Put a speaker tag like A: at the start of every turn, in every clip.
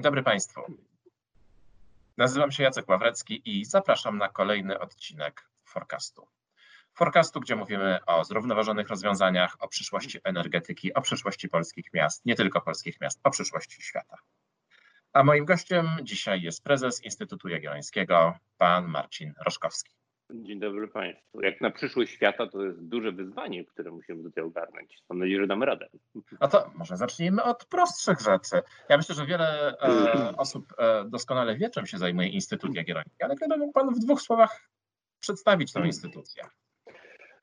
A: Dzień dobry Państwu. Nazywam się Jacek Ławrecki i zapraszam na kolejny odcinek Forecastu. Forecastu, gdzie mówimy o zrównoważonych rozwiązaniach, o przyszłości energetyki, o przyszłości polskich miast, nie tylko polskich miast, o przyszłości świata. A moim gościem dzisiaj jest prezes Instytutu Jagiellońskiego, pan Marcin Roszkowski.
B: Dzień dobry Państwu. Jak na przyszłość świata to jest duże wyzwanie, które musimy tutaj ogarnąć. Mam nadzieję, że damy radę.
A: No to może zacznijmy od prostszych rzeczy. Ja myślę, że wiele e, osób e, doskonale wie, czym się zajmuje Instytut Jagielloński, ale gdyby mógł Pan w dwóch słowach przedstawić tę instytucję.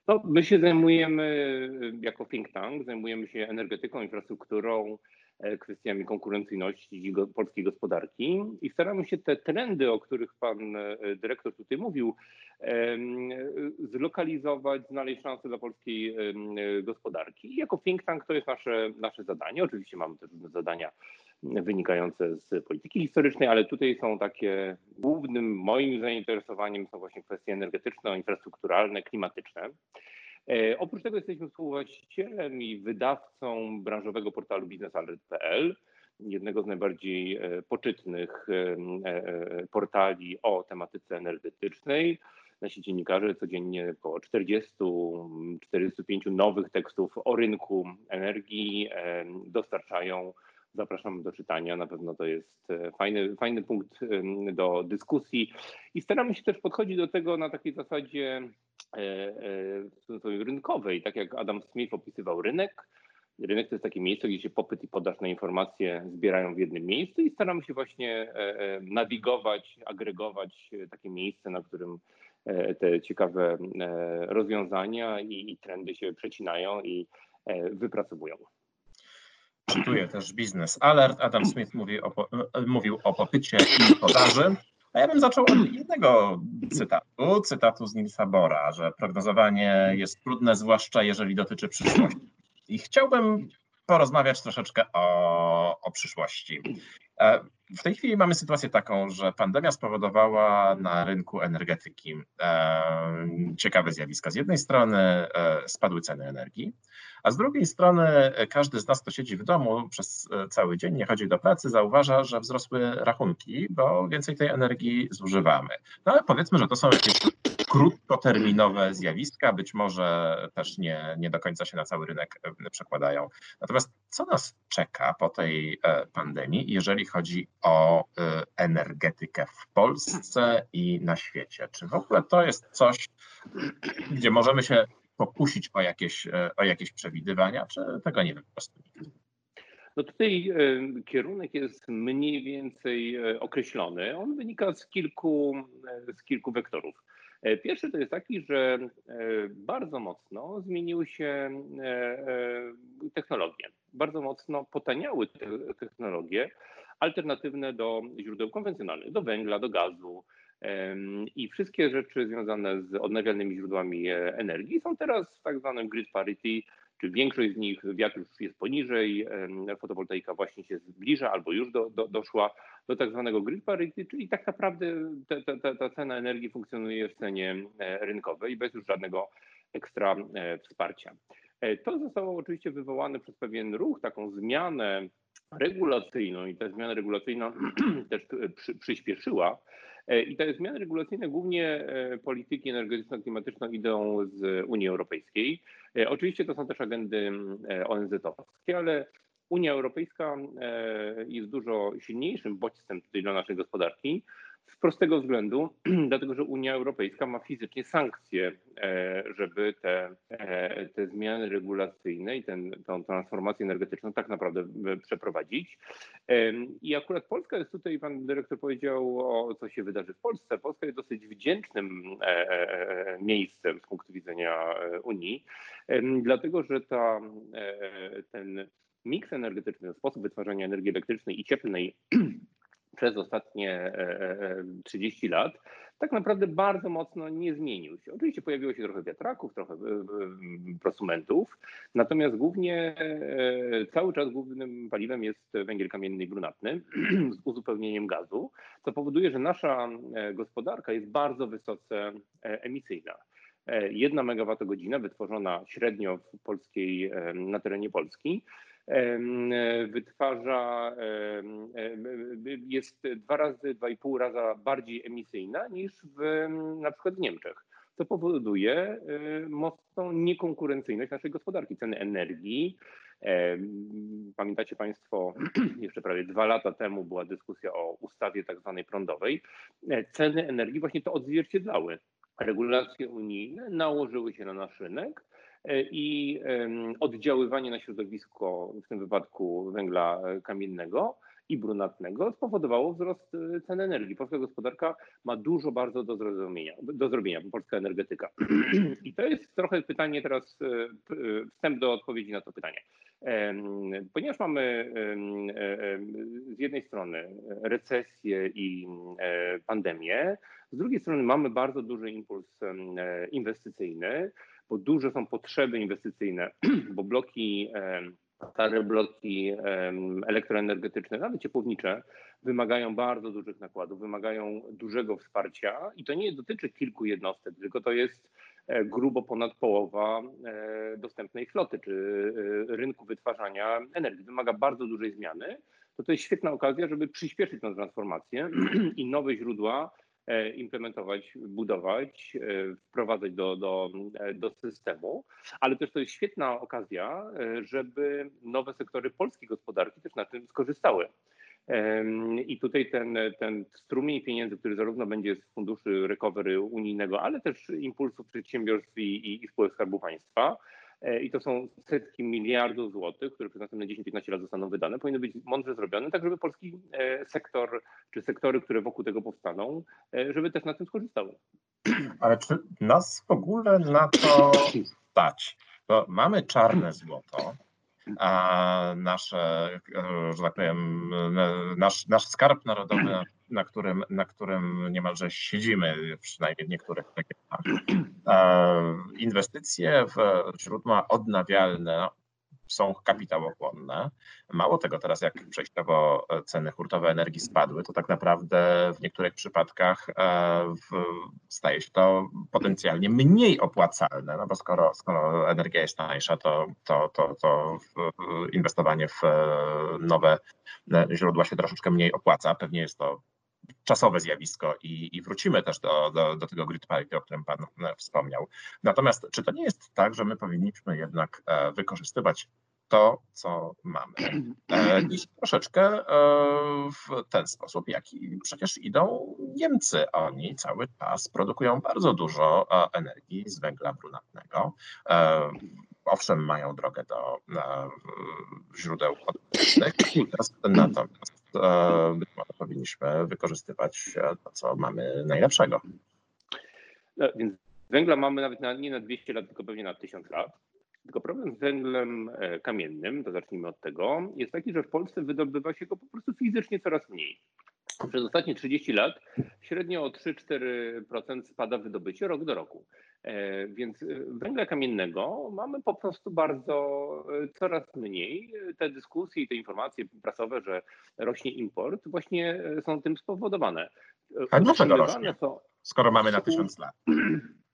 B: No, my się zajmujemy jako think tank, zajmujemy się energetyką, infrastrukturą, E, kwestiami konkurencyjności polskiej gospodarki i staramy się te trendy, o których pan e, dyrektor tutaj mówił, zlokalizować, znaleźć szanse dla polskiej gospodarki. Jako think tank to jest nasze, nasze zadanie. Oczywiście mamy też zadania wynikające z polityki historycznej, ale tutaj są takie głównym moim zainteresowaniem są właśnie kwestie energetyczne, infrastrukturalne, klimatyczne. E, oprócz tego jesteśmy współwłaścicielem i wydawcą branżowego portalu biznesalert.pl, jednego z najbardziej e, poczytnych e, portali o tematyce energetycznej. Nasi dziennikarze codziennie około 40-45 nowych tekstów o rynku energii dostarczają. Zapraszam do czytania. Na pewno to jest fajny, fajny punkt do dyskusji. I staramy się też podchodzić do tego na takiej zasadzie e, e, rynkowej, tak jak Adam Smith opisywał rynek. Rynek to jest takie miejsce, gdzie się popyt i podaż na informacje zbierają w jednym miejscu i staramy się właśnie e, nawigować, agregować takie miejsce, na którym te ciekawe rozwiązania i trendy się przecinają i wypracowują.
A: Czytuję też Business Alert. Adam Smith mówi o, mówił o popycie i podaży. A ja bym zaczął od jednego cytatu, cytatu z Nilsa Bora, że prognozowanie jest trudne, zwłaszcza jeżeli dotyczy przyszłości. I chciałbym porozmawiać troszeczkę o, o przyszłości. E, w tej chwili mamy sytuację taką, że pandemia spowodowała na rynku energetyki e, ciekawe zjawiska. Z jednej strony e, spadły ceny energii, a z drugiej strony każdy z nas, kto siedzi w domu przez cały dzień, nie chodzi do pracy, zauważa, że wzrosły rachunki, bo więcej tej energii zużywamy. No ale powiedzmy, że to są jakieś krótkoterminowe zjawiska, być może też nie, nie do końca się na cały rynek przekładają. Natomiast co nas czeka po tej pandemii, jeżeli chodzi o y, energetykę w Polsce i na świecie. Czy w ogóle to jest coś, gdzie możemy się pokusić o jakieś, o jakieś przewidywania, czy tego nie wiem po prostu?
B: No tutaj kierunek jest mniej więcej określony. On wynika z kilku, z kilku wektorów. E, pierwszy to jest taki, że bardzo mocno zmieniły się technologie. Bardzo mocno potaniały te technologie, alternatywne do źródeł konwencjonalnych, do węgla, do gazu. I wszystkie rzeczy związane z odnawialnymi źródłami e, energii są teraz w tak zwanym grid parity, czy większość z nich wiatr już jest poniżej, fotowoltaika właśnie się zbliża albo już do, do, doszła do tak zwanego grid parity, czyli tak naprawdę ta, ta, ta cena energii funkcjonuje w cenie e, rynkowej bez już żadnego ekstra e, wsparcia. To zostało oczywiście wywołane przez pewien ruch, taką zmianę regulacyjną i ta zmiana regulacyjna też przy, przyspieszyła. E, I te zmiany regulacyjne głównie e, polityki energetyczno-klimatyczną idą z Unii Europejskiej. E, oczywiście to są też agendy ONZ-owskie, ale Unia Europejska jest dużo silniejszym bodźcem tutaj dla naszej gospodarki. Z prostego względu, dlatego że Unia Europejska ma fizycznie sankcje, e, żeby te, e, te zmiany regulacyjne i ten, tą transformację energetyczną tak naprawdę e, przeprowadzić. I akurat Polska jest tutaj, pan dyrektor powiedział o co się wydarzy w Polsce. Polska jest dosyć wdzięcznym miejscem z punktu widzenia Unii, dlatego że ta, ten miks energetyczny, sposób wytwarzania energii elektrycznej i cieplnej przez ostatnie 30 e, e, lat tak naprawdę bardzo mocno nie zmienił się. Oczywiście pojawiło się trochę wiatraków, trochę e, prosumentów, natomiast głównie cały czas głównym paliwem jest węgiel kamienny i brunatny z uzupełnieniem gazu, co powoduje, że nasza gospodarka jest bardzo wysoce emisyjna. Jedna megawattogodzina wytworzona średnio w polskiej, na terenie Polski wytwarza, jest dwa razy, dwa i pół raza bardziej emisyjna niż w, na przykład w Niemczech co powoduje mocną niekonkurencyjność naszej gospodarki. Ceny energii, Pamiętacie Państwo, jeszcze prawie dwa lata temu była dyskusja o ustawie tak zwanej prądowej. E, ceny energii właśnie to odzwierciedlały. Regulacje unijne nałożyły się na nasz rynek e, i oddziaływanie na środowisko, w tym wypadku węgla kamiennego, i brunatnego spowodowało wzrost y, cen energii. Polska gospodarka ma dużo bardzo do zrozumienia, do zrobienia, polska energetyka. I to jest trochę pytanie teraz, y, wstęp do odpowiedzi na to pytanie. Ponieważ mamy z jednej strony recesję i pandemię, z drugiej strony mamy bardzo duży impuls inwestycyjny, bo duże są potrzeby inwestycyjne, bo bloki stare bloki elektroenergetyczne, nawet ciepłownicze, wymagają bardzo dużych nakładów, wymagają dużego wsparcia i to nie dotyczy kilku jednostek, tylko to jest e, grubo ponad połowa e, dostępnej floty czy e, rynku wytwarzania energii. Wymaga bardzo dużej zmiany. To to jest świetna okazja, żeby przyspieszyć tę transformację i nowe źródła implementować, budować, e, wprowadzać do, do, e, do systemu, ale też to jest świetna okazja, żeby nowe sektory polskiej gospodarki też na tym skorzystały. I tutaj ten, ten strumień pieniędzy, który zarówno będzie z funduszy recovery unijnego, ale też impulsów przedsiębiorstw i, i spółek Skarbu Państwa, E, i to są setki miliardów złotych, które przez następne 10-15 lat zostaną wydane, powinny być mądrze zrobione, tak żeby polski e, sektor, czy sektory, które wokół tego powstaną, e, żeby też na tym skorzystały.
A: Ale czy nas w ogóle na to stać? Bo mamy czarne złoto, a nasze, że tak powiem, nasz, nasz skarb narodowy na którym, na którym niemalże siedzimy, przynajmniej w niektórych regionach. Inwestycje w źródła odnawialne są kapitałochłonne. Mało tego, teraz jak przejściowo ceny hurtowe energii spadły, to tak naprawdę w niektórych przypadkach e, staje się to potencjalnie mniej opłacalne, no bo skoro, skoro energia jest tańsza, to, to, to, to inwestowanie w nowe źródła się troszeczkę mniej opłaca. Pewnie jest to czasowe zjawisko i, i wrócimy też do, do, do tego grid parity, o którym Pan e, wspomniał. Natomiast czy to nie jest tak, że my powinniśmy jednak e, wykorzystywać to, co mamy. E, I troszeczkę w ten sposób, jaki przecież idą Niemcy. Oni cały czas produkują bardzo dużo energii z węgla brunatnego. Owszem, mają drogę do źródeł odnawialnych, natomiast być może powinniśmy wykorzystywać e, to, co mamy najlepszego.
B: No, więc węgla mamy nawet na, nie na 200 lat, tylko pewnie na 1000 lat. Tylko problem z węglem e, kamiennym, to zacznijmy od tego, jest taki, że w Polsce wydobywa się go po prostu fizycznie coraz mniej. Przez ostatnie 30 lat średnio o 3-4% spada wydobycie rok do roku. E, więc e, węgla kamiennego mamy po prostu bardzo coraz mniej. Te dyskusje i te informacje prasowe, że rośnie import, właśnie są tym spowodowane.
A: A dlaczego rośnie? Są... Skoro mamy na tysiąc lat.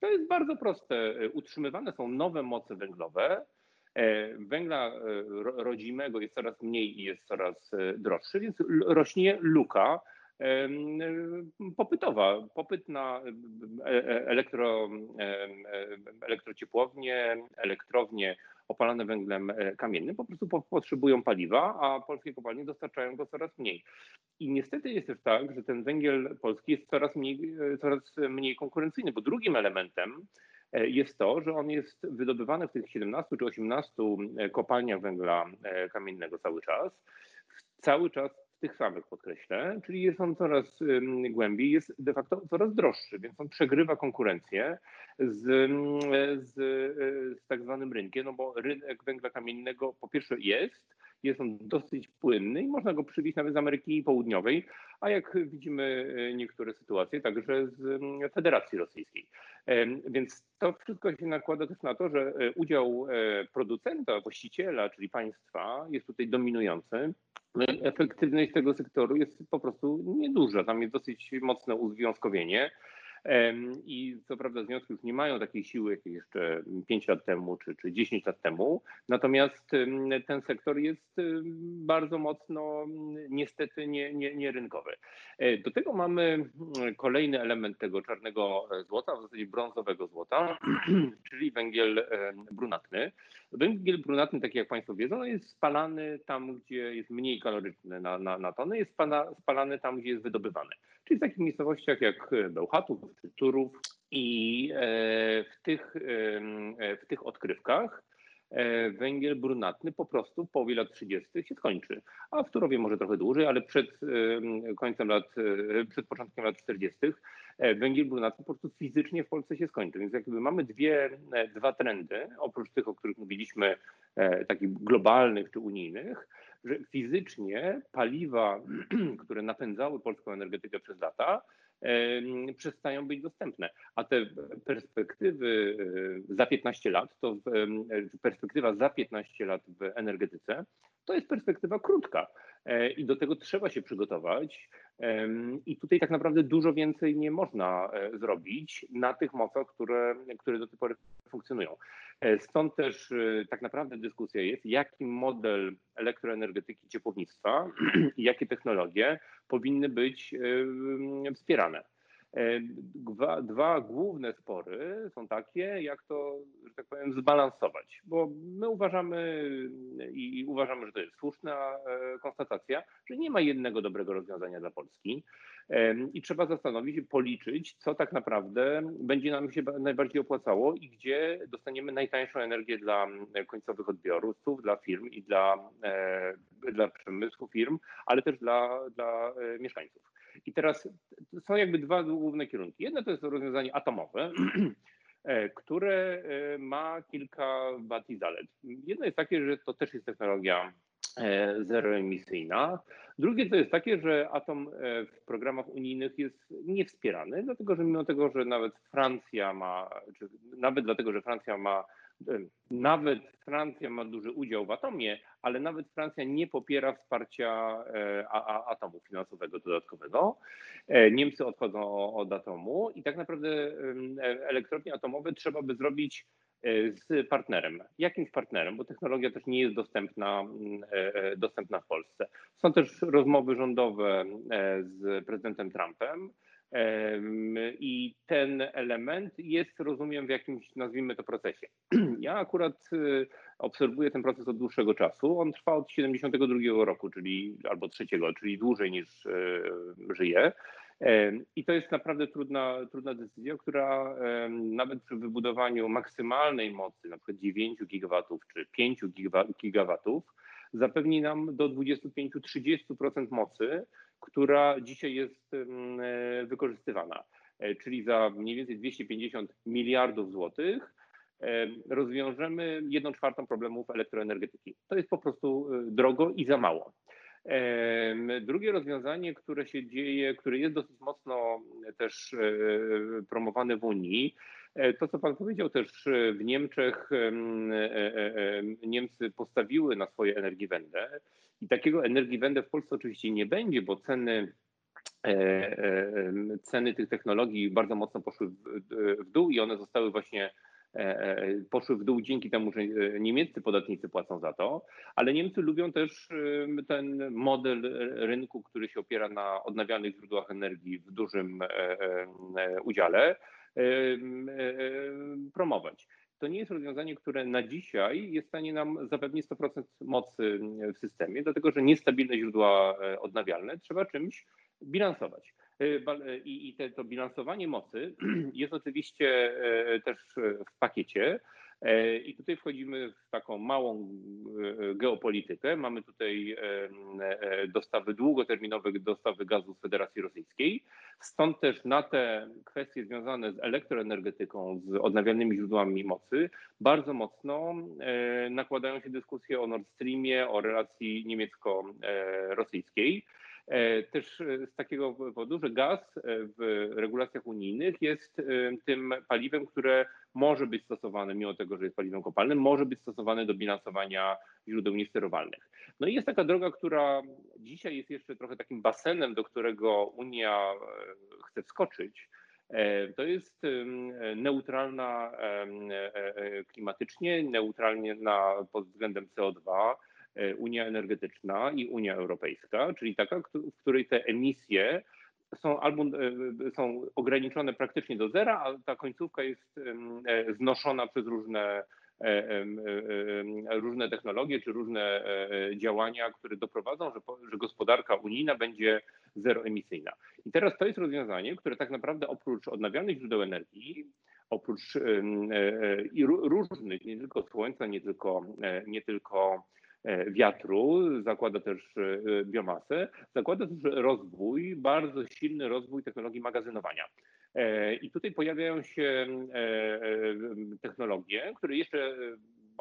B: To jest bardzo proste. Utrzymywane są nowe moce węglowe. Węgla rodzimego jest coraz mniej i jest coraz droższy, więc rośnie luka popytowa. Popyt na e, e, elektro, elektrociepłownie, elektrownie opalane węglem e, kamiennym po prostu potrzebują paliwa, a polskie kopalnie dostarczają go coraz mniej. I niestety jest też tak, że ten węgiel polski jest coraz mniej, coraz mniej konkurencyjny, bo drugim elementem jest to, że on jest wydobywany w tych 17 czy 18 kopalniach węgla kamiennego cały czas. Cały czas tych samych podkreślę, czyli jest on coraz głębiej, jest de facto coraz droższy, więc on przegrywa konkurencję z, z, z tak zwanym rynkiem, no bo rynek węgla kamiennego po pierwsze jest, jest on dosyć płynny i można go przywieźć nawet z Ameryki Południowej, a jak widzimy e, niektóre sytuacje, także z Federacji Rosyjskiej. Więc to wszystko się nakłada też na to, że e, udział e, producenta, właściciela, czyli państwa jest tutaj dominujący. No efektywność tego sektoru jest po prostu nieduża. Tam jest dosyć mocne uzwiązkowienie. I co prawda związki już nie mają takiej siły, jak jeszcze 5 lat temu czy, czy 10 lat temu, natomiast ten sektor jest bardzo mocno niestety nie, nie, nie rynkowy. E, do tego mamy kolejny element tego czarnego złota, w zasadzie brązowego złota, czyli węgiel brunatny. Węgiel brunatny, tak jak Państwo wiedzą, jest spalany tam, gdzie jest mniej kaloryczny na, na, na tonę, jest spalany tam, gdzie jest wydobywany. Czyli w takich miejscowościach jak Bełchatów czy Turów i e, w tych, e, w tych odkrywkach e, węgiel brunatny po prostu połowie lat 30. się skończy. A w Turowie może trochę dłużej, ale przed końcem lat, przed początkiem lat 40. węgiel brunatny po prostu fizycznie w Polsce się skończy. Więc jakby mamy dwie, dwa trendy, oprócz tych, o których mówiliśmy, takich globalnych czy unijnych, że fizycznie paliwa, które napędzały polską energetykę przez lata, przestają być dostępne. A te perspektywy za 15 lat, to perspektywa za 15 lat w energetyce, to jest perspektywa krótka i do tego trzeba się przygotować. I tutaj tak naprawdę dużo więcej nie można e, zrobić na tych mocach, które, które do tej pory funkcjonują. E, stąd też e, tak naprawdę dyskusja jest, jaki model elektroenergetyki ciepłownictwa i jakie technologie powinny być wspierane. Dwa, dwa, główne spory są takie, jak to, że tak powiem, zbalansować, bo my uważamy i uważamy, że to jest słuszna e, konstatacja, że nie ma jednego dobrego rozwiązania dla Polski i trzeba zastanowić się, policzyć, co tak naprawdę będzie nam się najbardziej opłacało i gdzie dostaniemy najtańszą energię dla końcowych odbiorców, dla firm i dla, e, dla przemysłu firm, ale też dla, dla e, mieszkańców. I teraz są jakby dwa główne kierunki. Jedno to jest rozwiązanie atomowe, e, które e, ma kilka wad i zalet. Jedno jest takie, że to też jest technologia e, zeroemisyjna. Drugie to jest takie, że atom w programach unijnych jest niewspierany, dlatego że mimo tego, że nawet Francja ma, czy nawet dlatego, że Francja ma nawet Francja ma duży udział w atomie, ale nawet Francja nie popiera wsparcia e, atomu finansowego dodatkowego. E, Niemcy odchodzą od atomu i tak naprawdę elektrownie atomowe trzeba by zrobić e, z partnerem. Jakimś partnerem, bo technologia też nie jest dostępna, dostępna w Polsce. Są też rozmowy rządowe z prezydentem Trumpem i ten element jest, rozumiem, w jakimś, nazwijmy to, procesie. Ja akurat y, obserwuję ten proces od dłuższego czasu. On trwa od 72 roku, czyli albo trzeciego, czyli dłużej niż y, żyje. I to jest naprawdę trudna, trudna decyzja, która nawet przy wybudowaniu maksymalnej mocy, na przykład 9 gigawatów czy 5 gigawatów, zapewni nam do 25-30% mocy, która dzisiaj jest e, wykorzystywana. E, czyli za mniej więcej 250 miliardów złotych e, rozwiążemy jedną czwartą problemów elektroenergetyki. To jest po prostu drogo i za mało. Drugie rozwiązanie, które się dzieje, które jest dosyć mocno też promowane w Unii, to, co Pan powiedział też w Niemczech, Niemcy postawiły na swoje energiewende i takiego energiewende w Polsce oczywiście nie będzie, bo ceny e, e, ceny tych technologii bardzo mocno poszły w dół i one zostały właśnie e, poszły w dół dzięki temu, że niemieccy podatnicy płacą za to, ale Niemcy lubią też ten model rynku, który się opiera na odnawialnych źródłach energii w dużym udziale promować to nie jest rozwiązanie, które na dzisiaj jest w stanie nam zapewnić 100% mocy w systemie, dlatego że niestabilne źródła e, odnawialne trzeba czymś bilansować. E, e, I, te, to bilansowanie mocy jest oczywiście też w pakiecie. I tutaj wchodzimy w taką małą geopolitykę. Mamy tutaj dostawy długoterminowe, dostawy gazu z Federacji Rosyjskiej. Stąd też na te kwestie związane z elektroenergetyką, z odnawialnymi źródłami mocy, bardzo mocno e, nakładają się dyskusje o Nord Streamie, o relacji niemiecko-rosyjskiej. E, też z takiego powodu, że gaz w regulacjach unijnych jest e, tym paliwem, które może być stosowane, mimo tego, że jest paliwem kopalnym, może być stosowane do bilansowania źródeł niesterowalnych. No i jest taka droga, która dzisiaj jest jeszcze trochę takim basenem, do którego Unia e, chce wskoczyć, To jest neutralna klimatycznie, neutralna pod względem CO2 Unia Energetyczna i Unia Europejska, czyli taka, w której te emisje są albo są ograniczone praktycznie do zera, a ta końcówka jest znoszona przez różne E, e, różne technologie czy różne e, działania, które doprowadzą, że, że gospodarka unijna będzie zeroemisyjna. I teraz to jest rozwiązanie, które tak naprawdę oprócz odnawialnych źródeł energii, oprócz różnych, nie tylko słońca, nie tylko, nie tylko wiatru, zakłada też biomasę, zakłada też rozwój, bardzo silny rozwój technologii magazynowania. E, I tutaj pojawiają się e, e, technologie, które jeszcze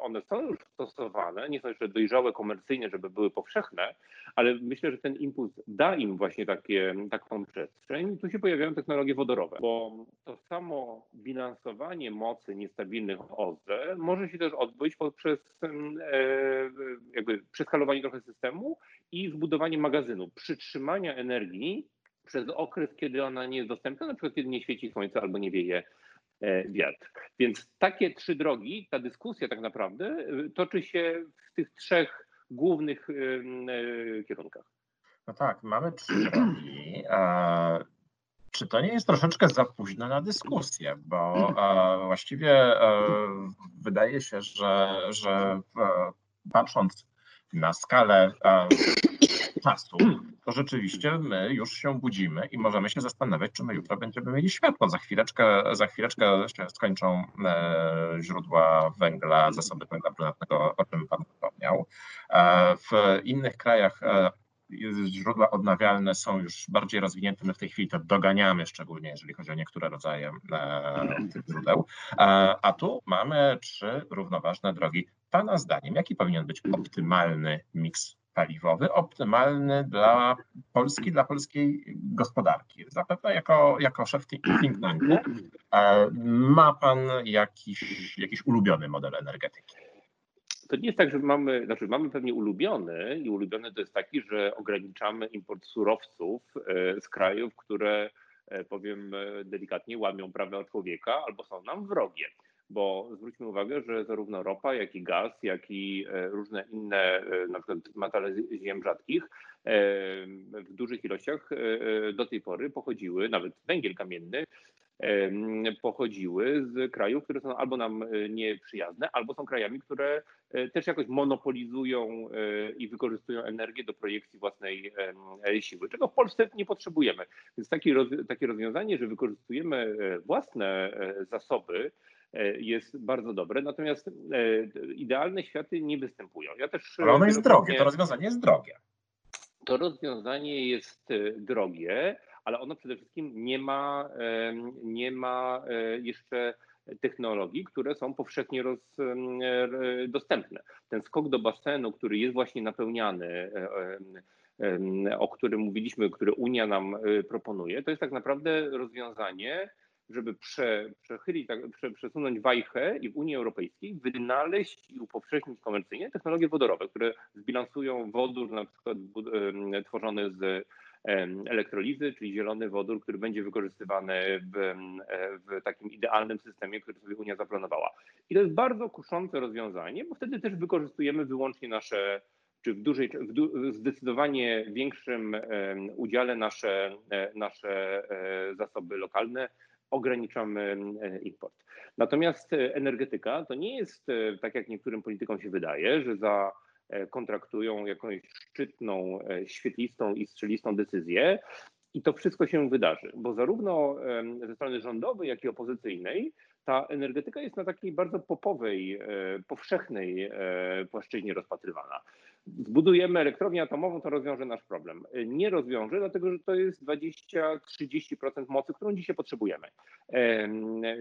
B: one są już stosowane, nie są jeszcze dojrzałe komercyjnie, żeby były powszechne, ale myślę, że ten impuls da im właśnie takie, taką przestrzeń. Tu się pojawiają technologie wodorowe, bo to samo bilansowanie mocy niestabilnych OZE może się też odbyć poprzez jakby przeskalowanie trochę systemu i zbudowanie magazynu, przytrzymania energii przez okres, kiedy ona nie jest dostępna, na przykład kiedy nie świeci słońce albo nie wieje e, wiatr. Więc takie trzy drogi, ta dyskusja tak naprawdę e, toczy się w tych trzech głównych e, kierunkach.
A: No tak, mamy trzy drogi. Czy to nie jest troszeczkę za późno na dyskusję? Bo właściwie wydaje się, że, że patrząc na skalę czasu, to rzeczywiście my już się budzimy i możemy się zastanawiać, czy my jutro będziemy mieli światło. Za chwileczkę, za chwileczkę się skończą e, źródła węgla, zasoby węgla brunatnego, o czym Pan wspomniał. E, w innych krajach e, źródła odnawialne są już bardziej rozwinięte. My w tej chwili to doganiamy, szczególnie jeżeli chodzi o niektóre rodzaje tych źródeł. A tu mamy trzy równoważne drogi. Pana zdaniem, jaki powinien być optymalny miks paliwowy optymalny dla Polski, dla polskiej gospodarki. Zapewne jako, jako szef think tanku e, ma Pan jakiś, jakiś ulubiony model energetyki?
B: To nie jest tak, że mamy, znaczy mamy pewnie ulubiony i ulubiony to jest taki, że ograniczamy import surowców e, z krajów, które e, powiem delikatnie łamią prawa człowieka albo są nam wrogie bo zwróćmy uwagę, że zarówno ropa, jak i gaz, jak i e, różne inne, e, na przykład metale ziem rzadkich, e, w dużych ilościach do tej pory pochodziły, nawet węgiel kamienny, pochodziły z krajów, które są albo nam nieprzyjazne, albo są krajami, które też jakoś monopolizują i wykorzystują energię do projekcji własnej siły, czego w Polsce nie potrzebujemy. Więc takie, rozwiązanie, że wykorzystujemy własne zasoby, jest bardzo dobre, natomiast e, idealne światy nie występują.
A: Ja też Ale ono jest drogie, to rozwiązanie jest drogie.
B: To rozwiązanie jest e, drogie, ale ono przede wszystkim nie ma, nie ma jeszcze technologii, które są powszechnie roz, dostępne. Ten skok do basenu, który jest właśnie napełniany, o którym mówiliśmy, który Unia nam proponuje, to jest tak naprawdę rozwiązanie, żeby prze, przechylić, tak, prze, przesunąć wajchę i w Unii Europejskiej wynaleźć i upowszechnić komercyjnie technologie wodorowe, które zbilansują wodór na przykład tworzony z elektrolizy, czyli zielony wodór, który będzie wykorzystywany w, w, takim idealnym systemie, który sobie Unia zaplanowała. I to jest bardzo kuszące rozwiązanie, bo wtedy też wykorzystujemy wyłącznie nasze, czy w dużej, w du, zdecydowanie większym udziale nasze, e, nasze e, zasoby lokalne, ograniczamy e, import. Natomiast e, energetyka to nie jest e, tak, jak niektórym politykom się wydaje, że za kontraktują jakąś szczytną, świetlistą i strzelistą decyzję i to wszystko się wydarzy, bo zarówno ze strony rządowej, jak i opozycyjnej ta energetyka jest na takiej bardzo popowej, powszechnej płaszczyźnie rozpatrywana zbudujemy elektrownię atomową, to rozwiąże nasz problem. Nie rozwiąże, dlatego że to jest 20-30% mocy, którą dzisiaj potrzebujemy.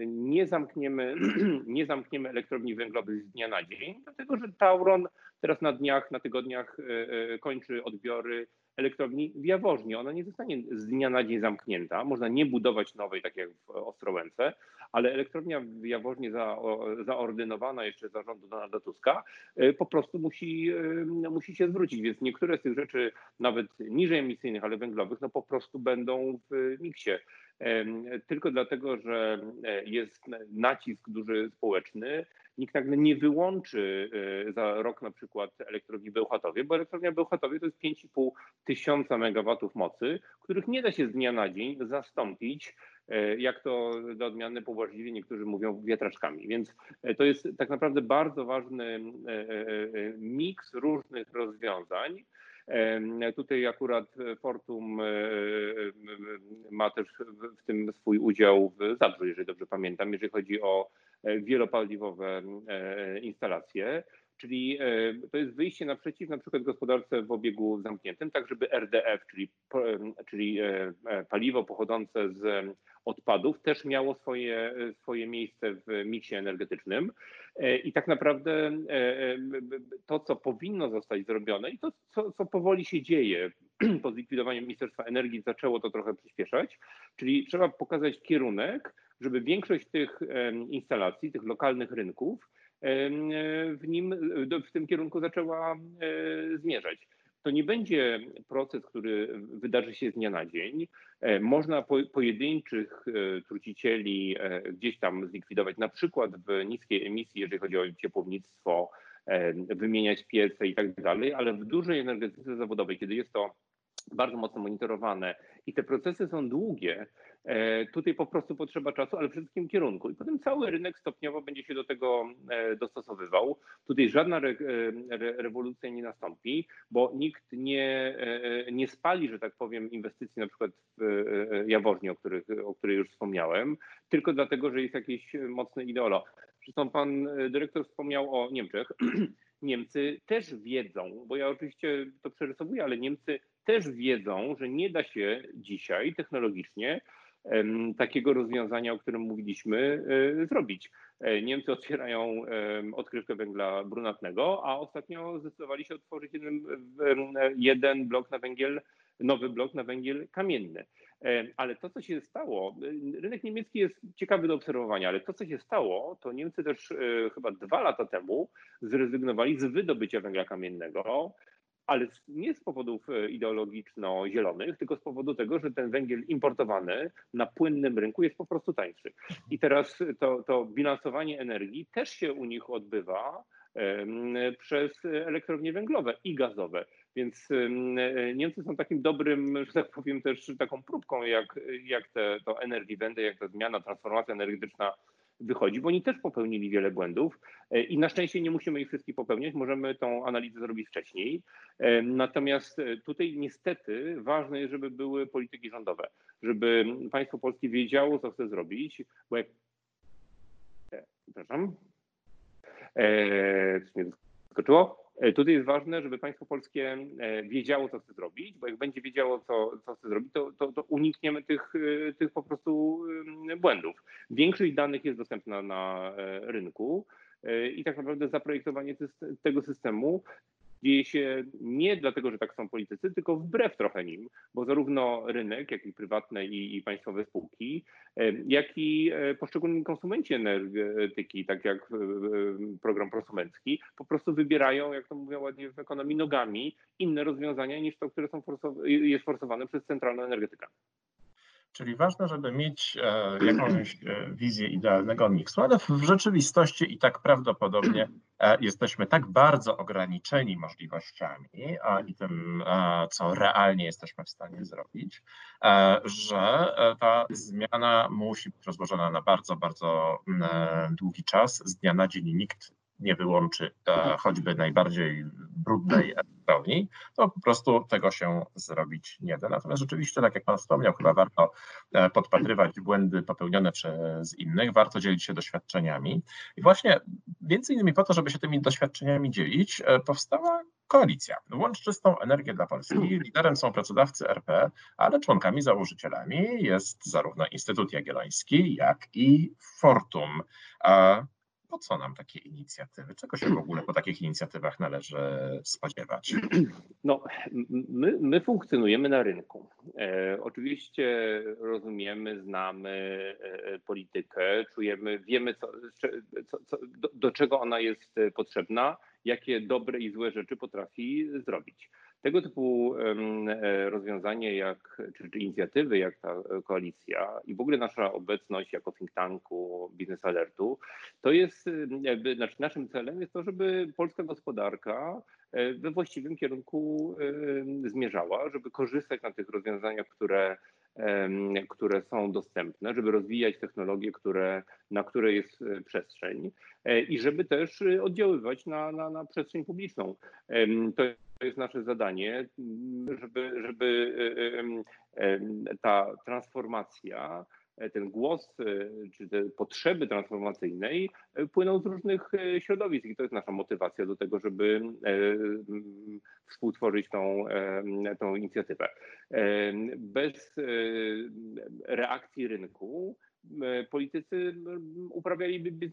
B: Nie zamkniemy, nie zamkniemy elektrowni węglowych z dnia na dzień, dlatego że Tauron teraz na dniach, na tygodniach e, e, kończy odbiory elektrowni w Jaworznie. Ona nie zostanie z dnia na dzień zamknięta. Można nie budować nowej, tak jak w Ostrołęce, ale elektrownia w Jaworznie za, zaordynowana jeszcze zarządu Donalda Tuska e, po prostu musi, e, musi się zwrócić. Więc niektóre z tych rzeczy, nawet niżej emisyjnych, ale węglowych, no po prostu będą w miksie. Tylko dlatego, że e, jest nacisk duży społeczny, nikt nagle nie wyłączy za rok na przykład elektrowni Bełchatowie, bo elektrownia Bełchatowie to jest 5,5 tysiąca megawatów mocy, których nie da się z dnia na dzień zastąpić E, jak to do odmiany pobłażliwie niektórzy mówią wiatraczkami. Więc e, to jest tak naprawdę bardzo ważny e, miks różnych rozwiązań. Tutaj akurat Fortum ma też w tym swój udział w Zabrzu, jeżeli dobrze pamiętam, jeżeli chodzi o wielopaliwowe instalacje. Czyli to jest wyjście naprzeciw na przykład gospodarce w obiegu zamkniętym, tak żeby RDF, czyli, czyli paliwo pochodzące z odpadów też miało swoje, swoje miejsce w miksie energetycznym. E, I tak naprawdę e, e, to, co powinno zostać zrobione i to, co, co powoli się dzieje po zlikwidowaniu Ministerstwa Energii, zaczęło to trochę przyspieszać, czyli trzeba pokazać kierunek, żeby większość tych instalacji, tych lokalnych rynków, w nim, w tym kierunku zaczęła zmierzać to nie będzie proces, który wydarzy się z dnia na dzień. E, można po, pojedynczych e, trucicieli e, gdzieś tam zlikwidować, na przykład w niskiej emisji, jeżeli chodzi o ciepłownictwo, wymieniać piece i tak dalej, ale w dużej energetyce zawodowej, kiedy jest to bardzo mocno monitorowane i te procesy są długie, E, tutaj po prostu potrzeba czasu, ale przede wszystkim kierunku. I potem cały rynek stopniowo będzie się do tego e, dostosowywał. Tutaj żadna re, e, re, rewolucja nie nastąpi, bo nikt nie, nie spali, że tak powiem, inwestycji na przykład w Jaworznie, o, których, o której już wspomniałem, tylko dlatego, że jest jakieś mocne ideolo. Zresztą pan dyrektor wspomniał o Niemczech. Niemcy też wiedzą, bo ja oczywiście to przerysowuję, ale Niemcy też wiedzą, że nie da się dzisiaj technologicznie takiego rozwiązania, o którym mówiliśmy, e, zrobić. E, Niemcy otwierają odkrywkę węgla brunatnego, a ostatnio zdecydowali się otworzyć jeden, jeden blok na węgiel, nowy blok na węgiel kamienny. Ale to, co się stało, rynek niemiecki jest ciekawy do obserwowania, ale to, co się stało, to Niemcy też e, chyba dwa lata temu zrezygnowali z wydobycia węgla kamiennego ale nie z powodów e, ideologiczno-zielonych, tylko z powodu tego, że ten węgiel importowany na płynnym rynku jest po prostu tańszy. I teraz to, to bilansowanie energii też się u nich odbywa przez elektrownie węglowe i gazowe. Więc Niemcy są takim dobrym, że tak powiem, też taką próbką, jak, jak te, to energy wende, jak ta zmiana, transformacja energetyczna wychodzi, bo oni też popełnili wiele błędów e, i na szczęście nie musimy ich wszystkich popełniać, możemy tą analizę zrobić wcześniej. E, natomiast e, tutaj niestety ważne jest, żeby były polityki rządowe, żeby państwo polskie wiedziało, co chce zrobić, bo jak... Przepraszam. Coś mnie zaskoczyło. E, tutaj jest ważne, żeby państwo polskie e, wiedziało, co chce zrobić, bo jak będzie wiedziało, co, co chce zrobić, to, to, to unikniemy tych, e, tych po prostu błędów. Większość danych jest dostępna na rynku i tak naprawdę zaprojektowanie tego systemu dzieje się nie dlatego, że tak są politycy, tylko wbrew trochę nim, bo zarówno rynek, jak i prywatne i, i państwowe spółki, e, jak i e, poszczególni konsumenci energetyki, tak jak e, program prosumencki, po prostu wybierają, jak to mówią ładnie w ekonomii, nogami inne rozwiązania niż to, które są forsow- jest forsowane przez centralną energetykę.
A: Czyli ważne, żeby mieć e, jakąś e, wizję idealnego miksu, ale w rzeczywistości i tak prawdopodobnie e, jesteśmy tak bardzo ograniczeni możliwościami i tym, co realnie jesteśmy w stanie zrobić, że ta zmiana musi być rozłożona na bardzo, bardzo długi czas. Z dnia na dzień nikt nie wyłączy choćby najbardziej brudnej elektrowni, to po prostu tego się zrobić nie da. Natomiast rzeczywiście, tak jak Pan wspomniał, chyba warto e, podpatrywać błędy popełnione przez innych, warto dzielić się doświadczeniami. I właśnie między innymi po to, żeby się tymi doświadczeniami dzielić, e, powstała koalicja. Łącz czystą energię dla Polski. Liderem są pracodawcy RP, ale członkami, założycielami jest zarówno Instytut Jagielloński, jak i Fortum. Po co nam takie inicjatywy? Czego się w ogóle po takich inicjatywach należy spodziewać?
B: No, my, my funkcjonujemy na rynku. E, oczywiście rozumiemy, znamy e, politykę, czujemy, wiemy, co, co, co, do, do czego ona jest potrzebna, jakie dobre i złe rzeczy potrafi zrobić. Tego typu e, rozwiązanie, jak, czy, czy, inicjatywy, jak ta koalicja i w ogóle nasza obecność jako think tanku Business Alertu, to jest jakby, znaczy naszym celem jest to, żeby polska gospodarka e, we właściwym kierunku zmierzała, żeby korzystać na tych rozwiązaniach, które które są dostępne, żeby rozwijać technologie, które, na które jest e, przestrzeń i żeby też oddziaływać na, na, na przestrzeń publiczną. To jest nasze zadanie, żeby, żeby ta transformacja, ten głos czy te potrzeby transformacyjnej płyną z różnych środowisk i to jest nasza motywacja do tego, żeby współtworzyć tą, tą inicjatywę. Bez reakcji rynku E, politycy uprawialiby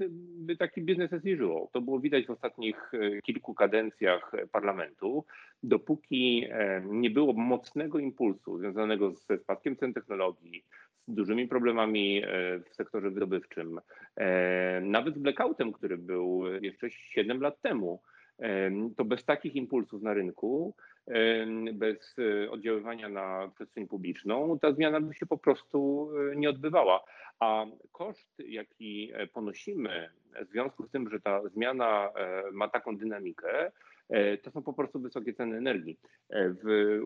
B: taki biznes as usual. To było widać w ostatnich e, kilku kadencjach parlamentu. Dopóki e, nie było mocnego impulsu związanego ze spadkiem cen technologii, z dużymi problemami w sektorze wydobywczym, nawet z blackoutem, który był jeszcze 7 lat temu, to bez takich impulsów na rynku, bez oddziaływania na przestrzeń publiczną, ta zmiana by się po prostu nie odbywała. A koszt, jaki e, ponosimy w związku z tym, że ta zmiana e, ma taką dynamikę, e, to są po prostu wysokie ceny energii. W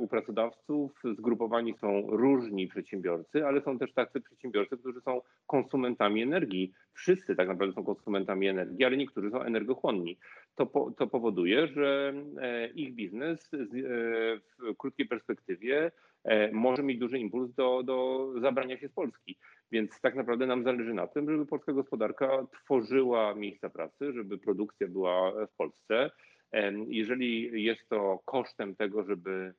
B: u pracodawców zgrupowani są różni przedsiębiorcy, ale są też tacy przedsiębiorcy, którzy są konsumentami energii. Wszyscy tak naprawdę są konsumentami energii, ale niektórzy są energochłonni. To, po, to powoduje, że ich biznes w krótkiej perspektywie E, może mieć duży impuls do, do zabrania się z Polski. Więc tak naprawdę nam zależy na tym, żeby polska gospodarka tworzyła miejsca pracy, żeby produkcja była w Polsce. Jeżeli jest to kosztem tego, żeby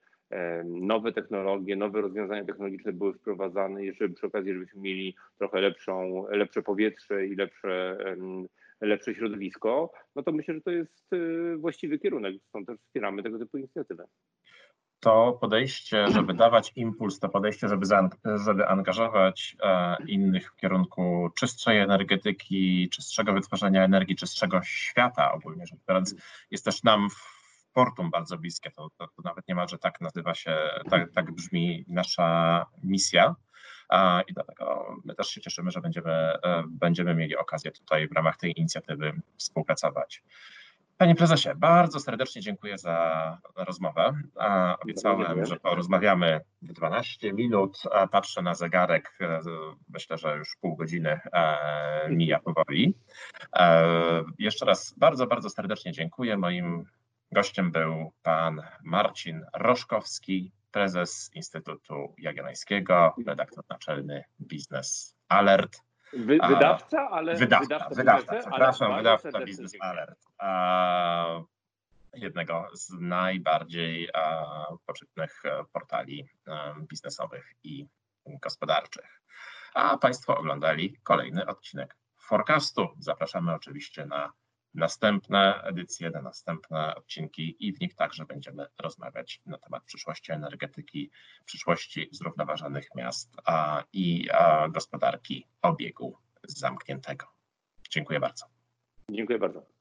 B: nowe technologie, nowe rozwiązania technologiczne były wprowadzane żeby przy okazji, żebyśmy mieli trochę lepszą, lepsze powietrze i lepsze, lepsze środowisko, no to myślę, że to jest e, właściwy kierunek. Stąd też wspieramy tego typu inicjatywy
A: to podejście, żeby dawać impuls, to podejście, żeby, żeby angażować e, innych w kierunku czystszej energetyki, czystszego wytwarzania energii, czystszego świata ogólnie rzecz biorąc, jest też nam w Portum bardzo bliskie. To, to, to nawet niemalże tak nazywa się, tak, tak brzmi nasza misja. I dlatego my też się cieszymy, że będziemy, e, będziemy mieli okazję tutaj w ramach tej inicjatywy współpracować. Panie prezesie, bardzo serdecznie dziękuję za rozmowę. Obiecałem, że porozmawiamy 12 minut. Patrzę na zegarek. Myślę, że już pół godziny e, mija powoli. E, jeszcze raz bardzo, bardzo serdecznie dziękuję. Moim gościem był pan Marcin Roszkowski, prezes Instytutu Jagiellońskiego, redaktor naczelny Biznes Alert.
B: Wy, wydawca, ale.
A: Wydawca, wydawca, wydawca przepraszam, wydawca Business Alert. Jednego z najbardziej poczytnych e, portali e, biznesowych i gospodarczych. A Państwo oglądali kolejny odcinek Forecastu. Zapraszamy oczywiście na następne edycje, na następne odcinki i w nich także będziemy rozmawiać na temat przyszłości energetyki, przyszłości zrównoważonych miast a, i a, gospodarki obiegu zamkniętego. Dziękuję bardzo.
B: Dziękuję bardzo.